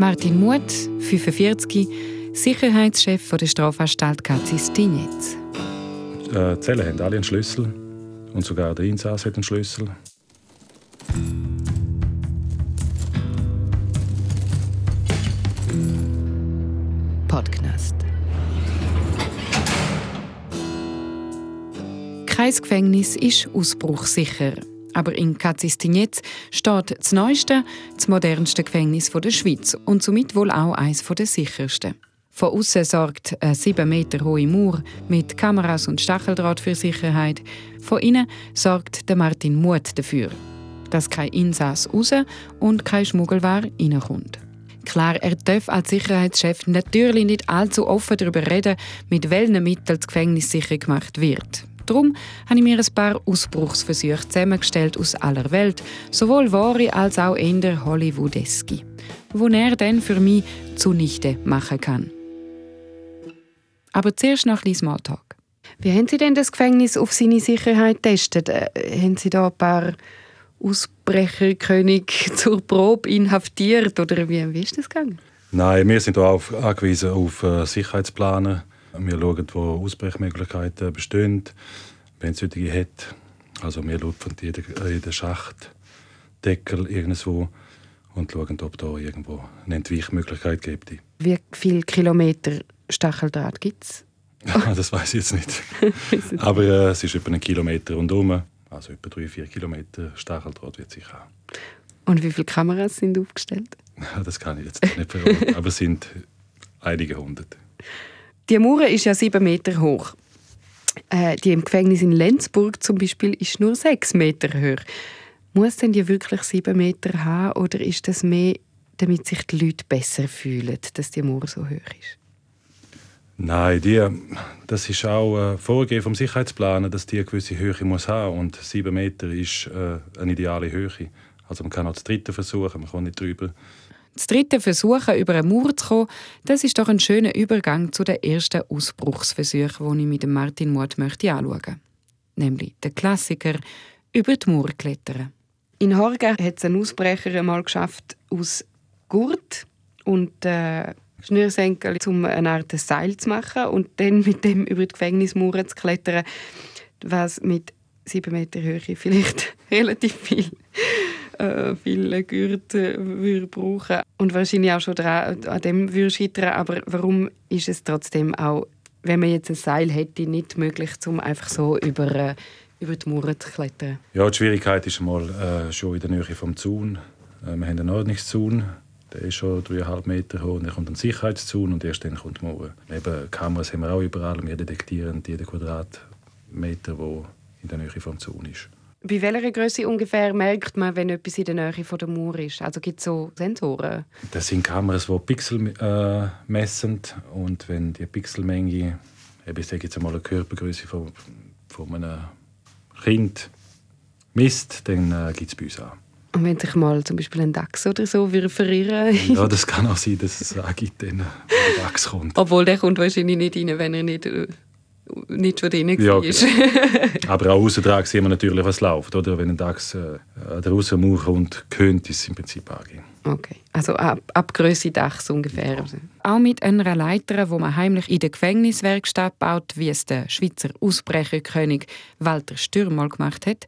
Martin Muth, 45, Sicherheitschef der Strafanstalt Katzis-Tinetz. Äh, die Zellen haben alle einen Schlüssel und sogar der Insass hat einen Schlüssel. Podcast. Kein Gefängnis ist ausbruchsicher. Aber in Katzistinetz steht das neueste, das modernste Gefängnis der Schweiz und somit wohl auch eines der sichersten. Von außen sorgt eine sieben Meter hohe Mauer mit Kameras und Stacheldraht für Sicherheit. Von innen sorgt der Martin Muth dafür, dass kein Insass raus und kein Schmuggelware reinkommt. Klar, er darf als Sicherheitschef natürlich nicht allzu offen darüber reden, mit welchen Mitteln das Gefängnis sicher gemacht wird. Darum habe ich mir ein paar Ausbruchsversuche zusammengestellt aus aller Welt, sowohl wahre als auch eher Hollywoodeske, wo er dann für mich zunichte machen kann. Aber zuerst noch ein bisschen Smalltalk. Wie haben Sie denn das Gefängnis auf seine Sicherheit getestet? Äh, haben Sie da ein paar Ausbrecherkönig zur Probe inhaftiert oder wie, wie ist das gegangen? Nein, wir sind auch angewiesen auf äh, Sicherheitsplaner. Wir schauen, wo Ausbrechmöglichkeiten bestehen, wenn es solche hat. Also wir lupfen jeden, jeden Schachtdeckel irgendwo und schauen, ob da irgendwo eine Entweichmöglichkeit gibt. Wie viele Kilometer Stacheldraht gibt es? das weiß ich jetzt nicht. Aber äh, es ist etwa einen Kilometer rundherum. Also etwa drei, vier Kilometer Stacheldraht wird sicher haben. Und wie viele Kameras sind aufgestellt? Das kann ich jetzt nicht verraten, aber es sind einige hundert. Die Mauer ist ja sieben Meter hoch. Äh, die im Gefängnis in Lenzburg zum Beispiel ist nur sechs Meter hoch. Muss denn die wirklich sieben Meter haben oder ist das mehr, damit sich die Leute besser fühlen, dass die Mauer so hoch ist? Nein, die, das ist auch ein Vorgehen vom Sicherheitsplaner, dass die eine gewisse Höhe muss haben und sieben Meter ist äh, eine ideale Höhe. Also man kann auch das dritte versuchen, man kommt nicht drüber. Das dritte Versuchen, über eine Mauer zu kommen, das ist doch ein schöner Übergang zu den ersten Ausbruchsversuchen, die ich mit Martin Muth möchte anschauen Nämlich der Klassiker über die Mauer klettern. In Horga hat es ein Ausbrecher einmal geschafft aus Gurt und äh, Schnürsenkel, um eine Art Seil zu machen und dann mit dem über die Gefängnismauern zu klettern, was mit sieben Meter Höhe vielleicht relativ viel, äh, viel Gürtel würde brauchen und wahrscheinlich auch schon dran, an dem würde scheitern. Aber warum ist es trotzdem auch, wenn man jetzt ein Seil hätte, nicht möglich, um einfach so über, äh, über die Mauern zu klettern? Ja, die Schwierigkeit ist mal äh, schon in der Nähe vom Zaun. Äh, wir haben einen Ordnungszaun der ist schon dreieinhalb Meter hoch. Und dann kommt ein Sicherheitszaun und erst dann kommt die Mauer. Eben, Kameras haben wir auch überall. Wir detektieren jeden Quadratmeter, der in der Nähe vom Zaun ist. Bei welcher Größe ungefähr merkt man, wenn etwas in der Nähe von der Mauer ist? Also gibt es so Sensoren? Das sind Kameras, die Pixel äh, messen. Und wenn die Pixelmenge, ich sage jetzt einmal eine Körpergröße von, von einem Kind misst, dann äh, gibt es bei uns an. Und wenn sich mal zum Beispiel ein Dachs oder so würde verirren Ja, das kann auch sein, dass es angibt, wenn ein Dachs kommt. Obwohl, der kommt wahrscheinlich nicht rein, wenn er nicht, äh, nicht schon drin ja. Genau. Aber auch außen dran sehen wir natürlich, was läuft. Oder? Wenn ein Dachs äh, an der Außenmauer kommt, könnte es im Prinzip angehen. Okay, also ab, ab Größe Dachs ungefähr. Ja. Auch mit einer Leiter, die man heimlich in der Gefängniswerkstatt baut, wie es der Schweizer Ausbrecherkönig Walter Stürm mal gemacht hat,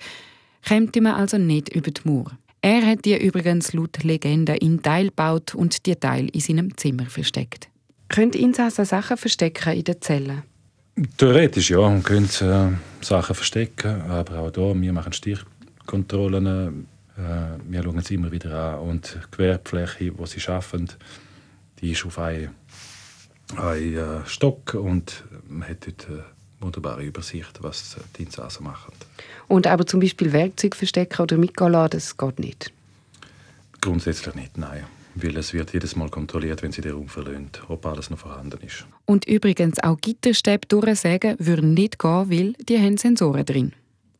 kommt man also nicht über die Mauer. Er hat die übrigens laut Legende in Teil gebaut und die Teil in seinem Zimmer versteckt. Könnt Insassen Sachen verstecken in den Zellen? Theoretisch ja, man könnte äh, Sachen verstecken, aber auch hier, wir machen Stichkontrollen, äh, wir schauen sie immer wieder an und die Gewerbfläche, wo sie arbeiten, die ist auf einem, einem äh, Stock und man hat dort äh, wunderbare Übersicht, was die Insassen machen. Und aber zum Beispiel Werkzeug verstecken oder mitgehen lassen, das geht nicht? Grundsätzlich nicht, nein. Weil es wird jedes Mal kontrolliert, wenn sie den Raum verlöhnt, ob alles noch vorhanden ist. Und übrigens auch Gitterstäbe durchsägen würden nicht gehen, weil die haben Sensoren drin.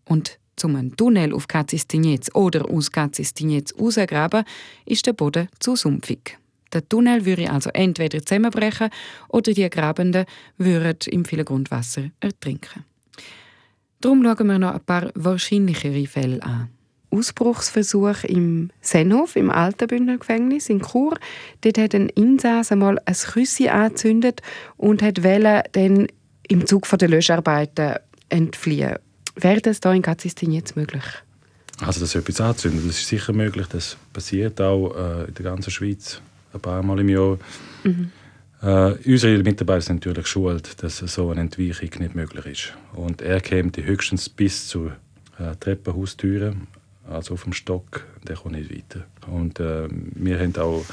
Und zum einen Tunnel auf Katzistinetz oder aus Katzistinetz rausgraben, ist der Boden zu sumpfig. Der Tunnel würde also entweder zusammenbrechen oder die Grabenden würden im vielen Grundwasser ertrinken. Darum schauen wir noch ein paar wahrscheinlichere Fälle an. Ausbruchsversuch im Senhof, im alten Bündner Gefängnis in Chur. Dort hat ein Insasse mal ein Küssi angezündet und hat dann im Zug der Löscharbeiten entfliehen. Wäre das hier in Gazistin jetzt möglich? Also das etwas anzünden, das ist sicher möglich. Das passiert auch äh, in der ganzen Schweiz ein paar Mal im Jahr. Mhm. Äh, unsere Mitarbeiter sind natürlich schuld, dass so eine Entweichung nicht möglich ist. Und er käme höchstens bis zur äh, Treppenhaustüre, also auf dem Stock, der kommt nicht weiter. Und äh, wir haben auch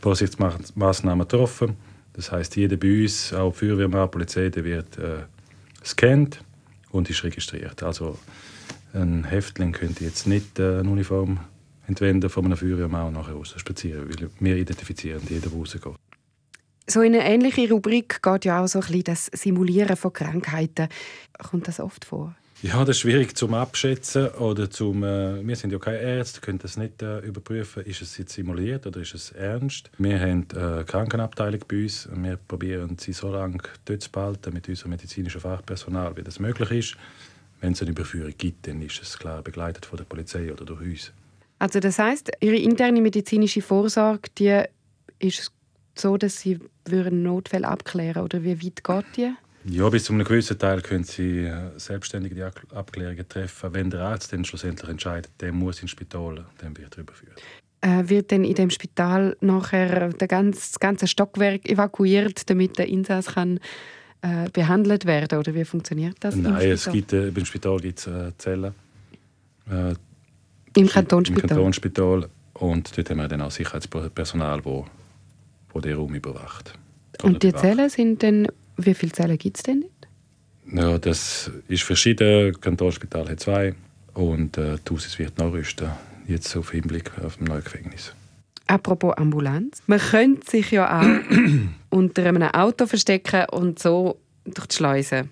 Vorsichtsmaßnahmen getroffen. Das heißt, jeder bei uns, auch die Feuerwehrmann, Polizei, der wird äh, gescannt und ist registriert. Also ein Häftling könnte jetzt nicht äh, eine Uniform entwenden von einem Feuerwehrmann und nachher raus spazieren, weil wir identifizieren jeden, der rausgeht. So in eine ähnliche Rubrik geht ja auch so ein bisschen das Simulieren von Krankheiten. Kommt das oft vor? Ja, das ist schwierig zum Abschätzen oder zum. Äh, wir sind ja keine Ärzte, können das nicht äh, überprüfen. Ist es jetzt simuliert oder ist es ernst? Wir haben eine Krankenabteilung bei uns. Wir probieren sie so lange dort zu behalten mit unserem medizinischen Fachpersonal, wie das möglich ist. Wenn es eine Überführung gibt, dann ist es klar begleitet von der Polizei oder durch uns. Also das heißt, Ihre interne medizinische Vorsorge, die ist so, dass Sie würden Notfälle abklären oder wie weit geht die? Ja, bis zu einem gewissen Teil können Sie äh, selbstständig die Abklärungen treffen. Wenn der Arzt dann schlussendlich entscheidet, der muss ins Spital, dann wird er überführt. Äh, wird dann in dem Spital nachher der ganze, das ganze Stockwerk evakuiert, damit der Insass kann äh, behandelt werden oder wie funktioniert das? Nein, es gibt, äh, im Spital gibt es äh, Zellen. Äh, Im Kantonsspital? Im Kantonsspital. Und dort haben wir dann auch Sicherheitspersonal, das den Raum überwacht. Und die Zellen sind dann wie viele Zellen gibt es denn nicht? Ja, das ist verschieden. Kantonsspital hat zwei und äh, Aussicht wird nachrüsten, jetzt auf Hinblick auf das neue Gefängnis. Apropos Ambulanz. Man könnte sich ja auch unter einem Auto verstecken und so durch die Schleuse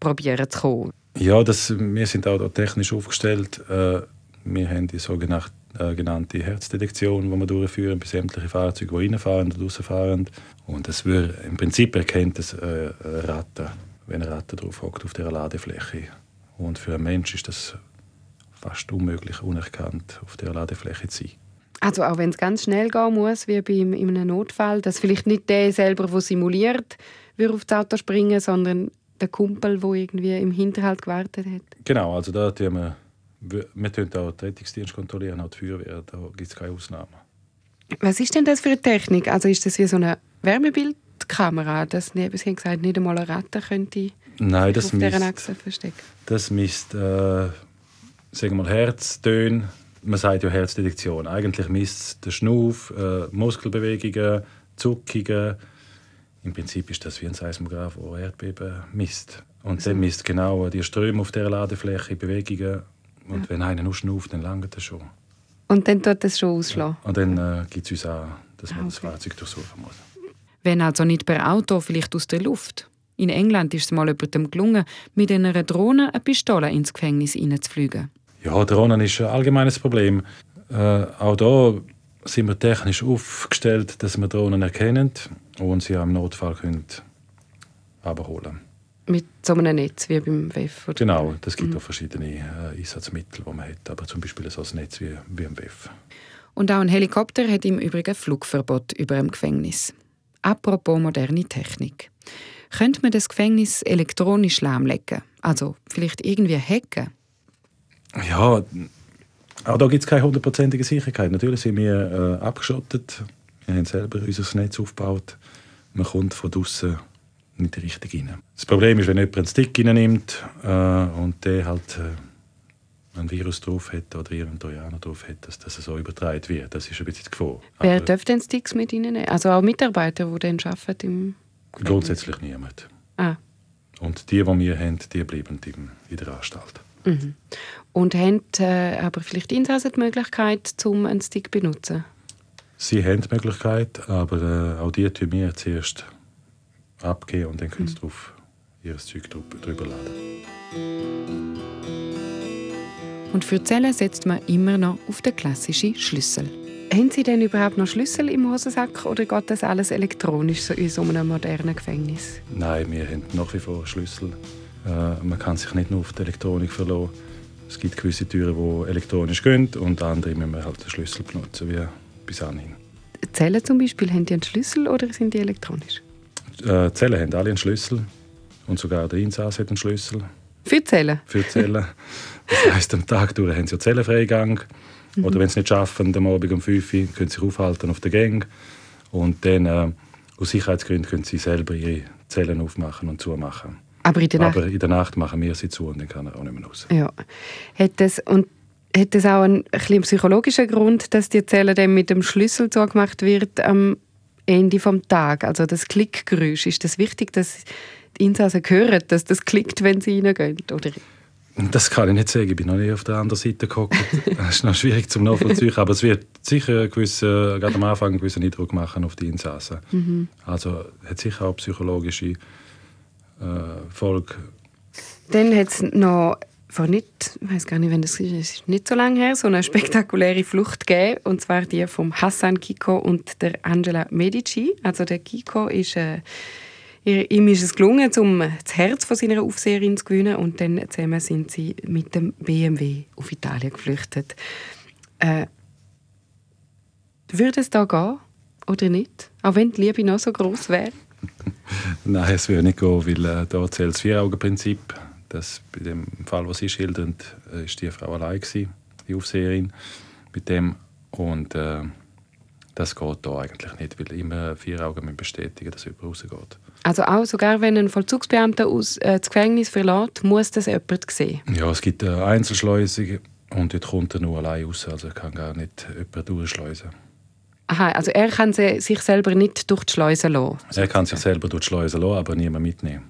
probieren zu kommen. Ja, das, wir sind auch technisch aufgestellt. Äh, wir haben die sogenannte äh, Herzdetektion, die wir durchführen bei sämtlichen Fahrzeugen, die reinfahren und rausfahren. Und das wird, im Prinzip erkennt es äh, Ratten, wenn eine Ratte drauf hockt auf der Ladefläche. Und für einen Mensch ist das fast unmöglich, unerkannt auf der Ladefläche zu sein. Also auch wenn es ganz schnell gehen muss, wie bei in einem Notfall, dass vielleicht nicht der selber, der simuliert, würde auf das Auto springen, sondern der Kumpel, der irgendwie im Hinterhalt gewartet hat. Genau, also da tun wir, wir, wir auch den Rettungsdienst kontrollieren, auch die Feuerwehr, da gibt es keine Ausnahmen. Was ist denn das für eine Technik? Also ist das wie so eine Wärmebildkamera, dass neben Sie gesagt, nicht einmal eine Ratte könnte Nein, das auf dieser Achse verstecken? Das misst, äh, sagen wir mal, Herztöne. Man sagt ja Herzdetektion. Eigentlich misst der Schnuff, äh, Muskelbewegungen, Zuckungen. Im Prinzip ist das wie ein Seismograph, der Erdbeben misst. Und also. der misst genau die Ströme auf der Ladefläche, Bewegungen. Und ja. wenn einer nur schnauft, dann langt das schon. Und dann tut das schon ausschlagen? Ja. Und dann äh, gibt es uns auch, dass man ah, okay. das Fahrzeug durchsuchen muss. Wenn also nicht per Auto, vielleicht aus der Luft. In England ist es mal jemandem gelungen, mit einer Drohne eine Pistole ins Gefängnis hineinzufliegen. Ja, Drohnen ist ein allgemeines Problem. Äh, auch da sind wir technisch aufgestellt, dass wir Drohnen erkennen und sie im Notfall können abholen Mit so einem Netz wie beim WEF? Oder? Genau, es gibt mhm. auch verschiedene äh, Einsatzmittel, die man hat, aber zum Beispiel so ein Netz wie, wie im WEF. Und auch ein Helikopter hat im Übrigen Flugverbot über dem Gefängnis. Apropos moderne Technik. Könnte man das Gefängnis elektronisch lahmlegen? Also vielleicht irgendwie hacken? Ja, auch da gibt es keine hundertprozentige Sicherheit. Natürlich sind wir äh, abgeschottet. Wir haben selber unser Netz aufgebaut. Man kommt von draußen nicht richtig rein. Das Problem ist, wenn jemand einen Stick nimmt äh, und der halt äh, ein Virus drauf hat oder einen Trojaner drauf hat, dass das so übertragen wird. Das ist ein bisschen die Gefahr. Wer Aber darf denn Sticks mit Ihnen nehmen? Also auch Mitarbeiter, die dann arbeiten im? Grundsätzlich niemand. Ah. Und die, die wir haben, die bleiben in der Anstalt. Mhm. Und haben äh, aber vielleicht Insassen die Möglichkeit, um einen Stick zu benutzen? Sie haben die Möglichkeit, aber äh, auch die tun wir zuerst abgeben und dann können sie drauf ihr Zeug drüber laden. Und für Zellen setzt man immer noch auf den klassischen Schlüssel. Haben Sie denn überhaupt noch Schlüssel im Hosensack oder geht das alles elektronisch so in so einem modernen Gefängnis? Nein, wir haben nach wie vor Schlüssel. Äh, man kann sich nicht nur auf die Elektronik verlassen. Es gibt gewisse Türen, die elektronisch gehen und andere müssen wir halt den Schlüssel benutzen, wie bis anhin. Zellen zum Beispiel, haben die einen Schlüssel oder sind die elektronisch? Äh, Zellen haben alle einen Schlüssel und sogar der Insass hat einen Schlüssel. Für Zellen? Für Zellen. Das heisst, am Tag durch haben sie Zellenfreigang. Mhm. Oder wenn sie nicht schaffen, am Abend um 5 Uhr, können sie sich aufhalten auf der Gang. Und dann, äh, aus Sicherheitsgründen, können sie selber ihre Zellen aufmachen und zumachen. Aber in der Nacht? Aber in der Nacht machen wir sie zu und dann kann er auch nicht mehr raus. Ja. Hat das, und hat das auch einen, einen psychologischen Grund, dass die Zelle dann mit dem Schlüssel zugemacht wird am Ende des Tages? Also das Klickgeräusch, ist das wichtig, dass die Insassen hören, dass das klickt, wenn sie reingehen? Oder? Das kann ich nicht sagen. Ich bin noch nicht auf der anderen Seite geguckt. das ist noch schwierig zum nachvollziehen. Aber es wird sicher gewisse, gerade am Anfang einen gewissen Eindruck machen auf die Insassen. Mhm. Also hat sicher auch psychologische äh, Folge. Dann hat es noch vor nicht, ich weiß gar nicht, wenn das ist, ist nicht so lange her, so eine spektakuläre Flucht gegeben, und zwar die von Hassan Kiko und der Angela Medici. Also der Kiko ist äh, Ihm ist es gelungen, um das Herz von seiner Aufseherin zu gewinnen und dann zusammen sind sie mit dem BMW auf Italien geflüchtet. Äh, würde es da gehen oder nicht? Auch wenn die Liebe noch so groß wäre? Nein, es würde nicht gehen, weil äh, da zählt das Vier-Augen-Prinzip. Bei dem Fall, was Sie schildern, äh, ist die Frau allein gewesen, die Aufseherin mit dem und äh, das geht da eigentlich nicht, weil immer vier Augen bestätigen, dass jemand rausgeht. Also auch sogar wenn ein Vollzugsbeamter aus, äh, das Gefängnis verlässt, muss das jemand sehen? Ja, es gibt eine Einzelschleusung und dort kommt er nur allein raus, also er kann gar nicht jemand durchschleusen. Aha, also er kann sich selber nicht durch die Schleuse lassen? Er kann sich selber durch die Schleuse lassen, aber niemand mitnehmen.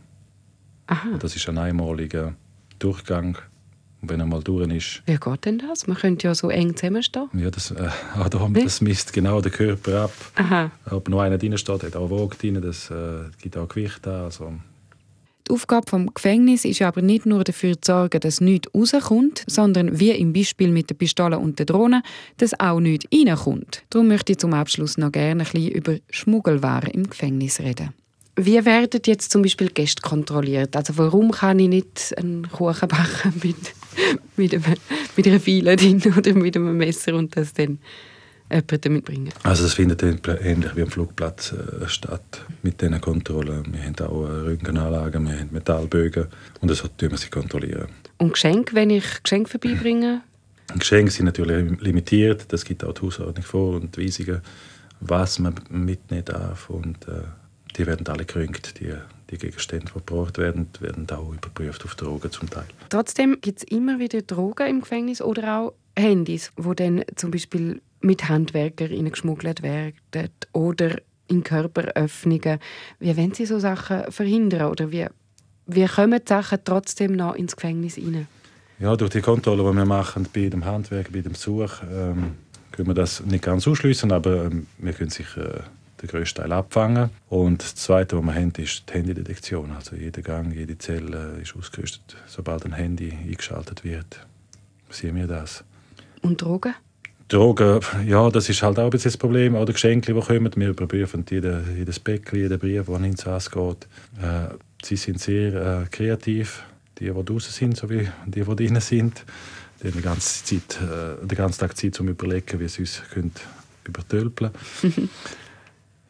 Aha. Das ist ein einmaliger Durchgang und wenn er mal durch ist. Wie geht denn das? Man könnte ja so eng zusammenstehen. Ja, das, äh, das misst genau den Körper ab. Aha. Ob noch einer drin steht, hat auch Waage drin, das äh, gibt auch Gewicht an. Also. Die Aufgabe des Gefängnisses ist aber nicht nur dafür zu sorgen, dass nichts rauskommt, sondern wie im Beispiel mit der Pistole und der Drohne, dass auch nichts reinkommt. Darum möchte ich zum Abschluss noch gerne ein bisschen über Schmuggelwaren im Gefängnis reden. Wie werden jetzt zum Beispiel Gäste kontrolliert? Also warum kann ich nicht einen Kuchen backen mit, mit, einem, mit einer Fiele drin oder mit einem Messer und das dann jemandem mitbringen? Also das findet ähnlich wie am Flugplatz äh, statt mit diesen Kontrollen. Wir haben auch Röntgenanlagen, wir haben Metallbögen und das tun wir sie kontrollieren. Und Geschenke, wenn ich Geschenke vorbeibringe? Geschenke sind natürlich limitiert, das gibt auch die Hausordnung vor und die Weisungen, was man mitnehmen darf und äh, die werden alle gerönt, die, die Gegenstände, die gebraucht werden, werden auch überprüft auf Drogen zum Teil. Trotzdem gibt es immer wieder Drogen im Gefängnis oder auch Handys, wo dann zum Beispiel mit Handwerkern geschmuggelt werden oder in Körperöffnungen. Wie wollen Sie so Sachen verhindern oder wie, wie kommen die Sachen trotzdem noch ins Gefängnis rein? Ja, durch die Kontrolle, die wir machen bei dem Handwerk, bei dem Besuch, ähm, können wir das nicht ganz ausschließen, aber ähm, wir können sicher äh, den grössten Teil abfangen. Und das Zweite, was wir haben, ist die Handydetektion. Also jeder Gang, jede Zelle ist ausgerüstet. Sobald ein Handy eingeschaltet wird, sehen wir das. Und Drogen? Drogen, ja, das ist halt auch ein bisschen das Problem. Oder Geschenke, die kommen. Wir überprüfen jeden, jedes Päckchen, jeden Brief, der ins Haus geht. Äh, sie sind sehr äh, kreativ. Die, die draußen sind, sowie die, die drinnen sind. Die haben die ganze Zeit, äh, den ganzen Tag Zeit, um zu überlegen, wie sie uns übertölpeln können.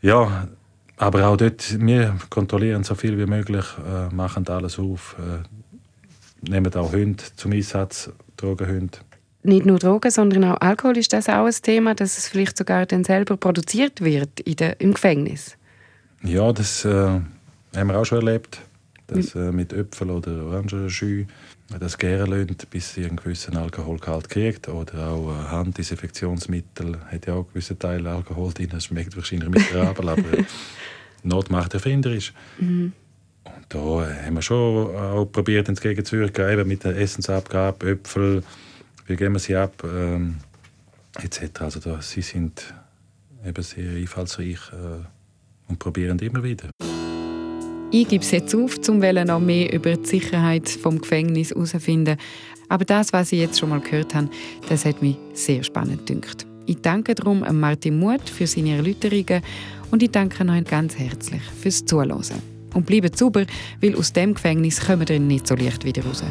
Ja, aber auch dort, wir kontrollieren so viel wie möglich, äh, machen alles auf, äh, nehmen auch Hunde zum Einsatz, Drogenhunde. Nicht nur Drogen, sondern auch Alkohol ist das auch ein Thema, dass es vielleicht sogar dann selber produziert wird in der, im Gefängnis. Ja, das äh, haben wir auch schon erlebt, dass äh, mit Äpfel oder Orangenschü das gären lässt, bis sie einen gewissen Alkoholgehalt kriegt. Oder auch äh, Handdesinfektionsmittel hat ja auch einen gewissen Teil Alkohol drin. Das schmeckt wahrscheinlich miserabel, aber Not macht erfinderisch. Mhm. Und da haben wir schon auch probiert, entgegenzuwirken, eben mit der Essensabgabe, Äpfel, wie geben wir sie ab, ähm, etc. Also da, sie sind eben sehr einfallsreich äh, und probieren immer wieder. Ich gebe es jetzt auf, um noch mehr über die Sicherheit vom Gefängnis herauszufinden. Aber das, was ich jetzt schon mal gehört habe, das hat mich sehr spannend gedünkt. Ich danke darum Martin Muth für seine Erläuterungen und ich danke euch ganz herzlich fürs Zuhören. Und bleibt sauber, weil aus dem Gefängnis kommen wir nicht so leicht wieder raus.